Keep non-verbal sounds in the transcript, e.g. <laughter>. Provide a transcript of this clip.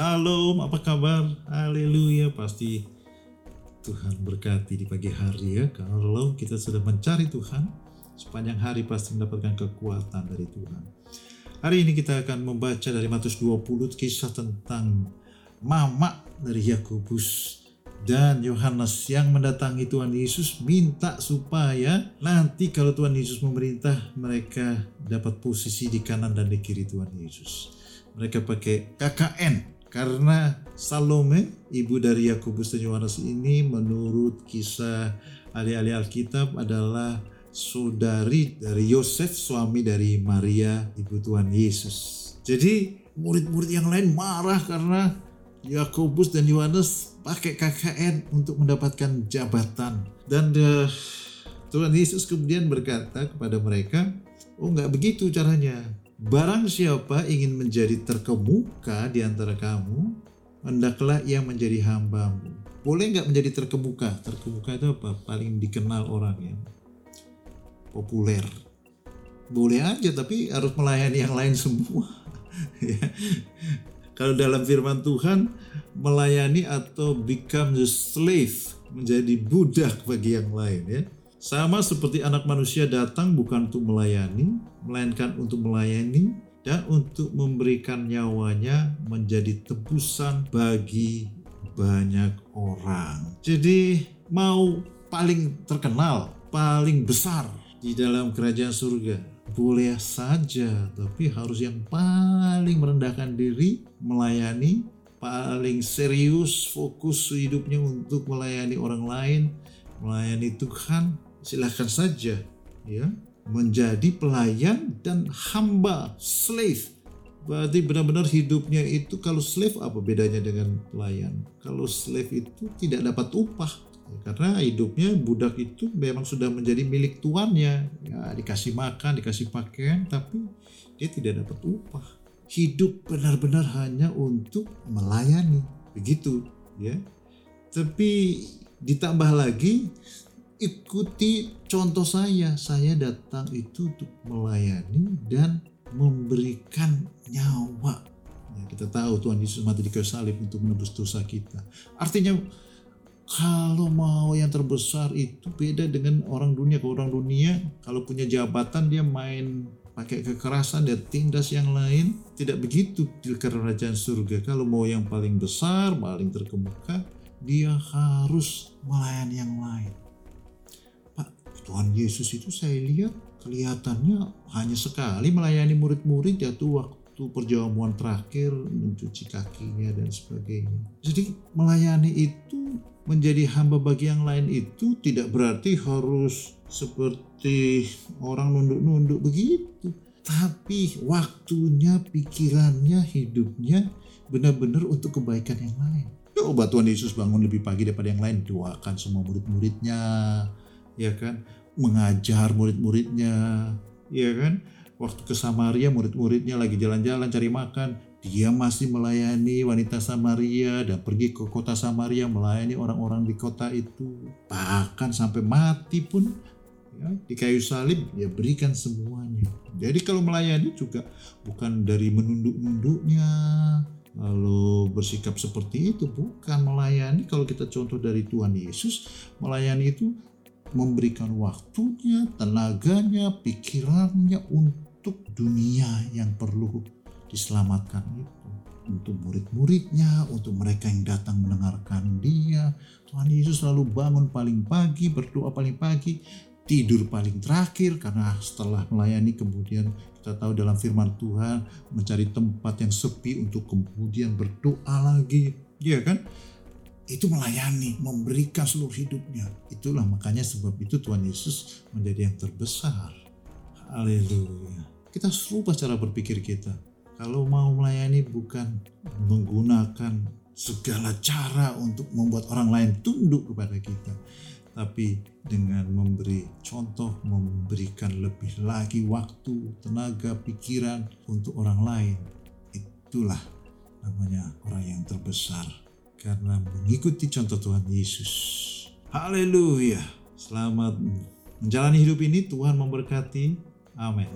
Shalom, apa kabar? Haleluya, pasti Tuhan berkati di pagi hari ya. Kalau kita sudah mencari Tuhan, sepanjang hari pasti mendapatkan kekuatan dari Tuhan. Hari ini kita akan membaca dari Matius 20 kisah tentang mama dari Yakobus dan Yohanes yang mendatangi Tuhan Yesus minta supaya nanti kalau Tuhan Yesus memerintah mereka dapat posisi di kanan dan di kiri Tuhan Yesus. Mereka pakai KKN karena Salome, ibu dari Yakobus dan Yohanes ini menurut kisah ahli-ahli Alkitab adalah saudari dari Yosef, suami dari Maria, ibu Tuhan Yesus. Jadi murid-murid yang lain marah karena Yakobus dan Yohanes pakai KKN untuk mendapatkan jabatan. Dan uh, Tuhan Yesus kemudian berkata kepada mereka, oh nggak begitu caranya Barang siapa ingin menjadi terkemuka di antara kamu, hendaklah ia menjadi hambamu. Boleh nggak menjadi terkemuka? Terkemuka itu apa? Paling dikenal orang yang populer. Boleh aja, tapi harus melayani yang lain semua. <laughs> Ya. Kalau dalam firman Tuhan, melayani atau become the slave, menjadi budak bagi yang lain ya. Sama seperti anak manusia datang bukan untuk melayani, melainkan untuk melayani dan untuk memberikan nyawanya menjadi tebusan bagi banyak orang. Jadi mau paling terkenal, paling besar di dalam kerajaan surga boleh saja, tapi harus yang paling merendahkan diri, melayani, paling serius, fokus hidupnya untuk melayani orang lain, melayani Tuhan, silahkan saja ya menjadi pelayan dan hamba slave. Berarti benar-benar hidupnya itu kalau slave apa bedanya dengan pelayan? Kalau slave itu tidak dapat upah karena hidupnya budak itu memang sudah menjadi milik tuannya. Ya dikasih makan dikasih pakaian tapi dia tidak dapat upah. Hidup benar-benar hanya untuk melayani begitu ya. Tapi ditambah lagi ikuti contoh saya. Saya datang itu untuk melayani dan memberikan nyawa. Ya, kita tahu Tuhan Yesus mati di kayu salib untuk menebus dosa kita. Artinya kalau mau yang terbesar itu beda dengan orang dunia. Kalau orang dunia kalau punya jabatan dia main pakai kekerasan dan tindas yang lain. Tidak begitu di kerajaan surga. Kalau mau yang paling besar, paling terkemuka, dia harus melayani yang lain. Tuhan Yesus itu saya lihat kelihatannya hanya sekali melayani murid-murid yaitu waktu perjamuan terakhir mencuci kakinya dan sebagainya. Jadi melayani itu menjadi hamba bagi yang lain itu tidak berarti harus seperti orang nunduk-nunduk begitu. Tapi waktunya, pikirannya, hidupnya benar-benar untuk kebaikan yang lain. Coba Tuhan Yesus bangun lebih pagi daripada yang lain, doakan semua murid-muridnya, ya kan? Mengajar murid-muridnya, ya kan? Waktu ke Samaria, murid-muridnya lagi jalan-jalan cari makan, dia masih melayani wanita Samaria dan pergi ke kota Samaria melayani orang-orang di kota itu. Bahkan sampai mati pun ya, di kayu salib ya berikan semuanya. Jadi kalau melayani juga bukan dari menunduk-nunduknya, lalu bersikap seperti itu bukan melayani kalau kita contoh dari Tuhan Yesus melayani itu memberikan waktunya, tenaganya, pikirannya untuk dunia yang perlu diselamatkan itu. Untuk murid-muridnya, untuk mereka yang datang mendengarkan dia. Tuhan Yesus selalu bangun paling pagi, berdoa paling pagi, tidur paling terakhir karena setelah melayani kemudian kita tahu dalam firman Tuhan mencari tempat yang sepi untuk kemudian berdoa lagi. Ya kan? Itu melayani, memberikan seluruh hidupnya. Itulah makanya sebab itu Tuhan Yesus menjadi yang terbesar. Haleluya. Kita serubah cara berpikir kita. Kalau mau melayani bukan menggunakan segala cara untuk membuat orang lain tunduk kepada kita. Tapi dengan memberi contoh, memberikan lebih lagi waktu, tenaga, pikiran untuk orang lain. Itulah namanya orang yang terbesar karena mengikuti contoh Tuhan Yesus. Haleluya. Selamat menjalani hidup ini Tuhan memberkati. Amin.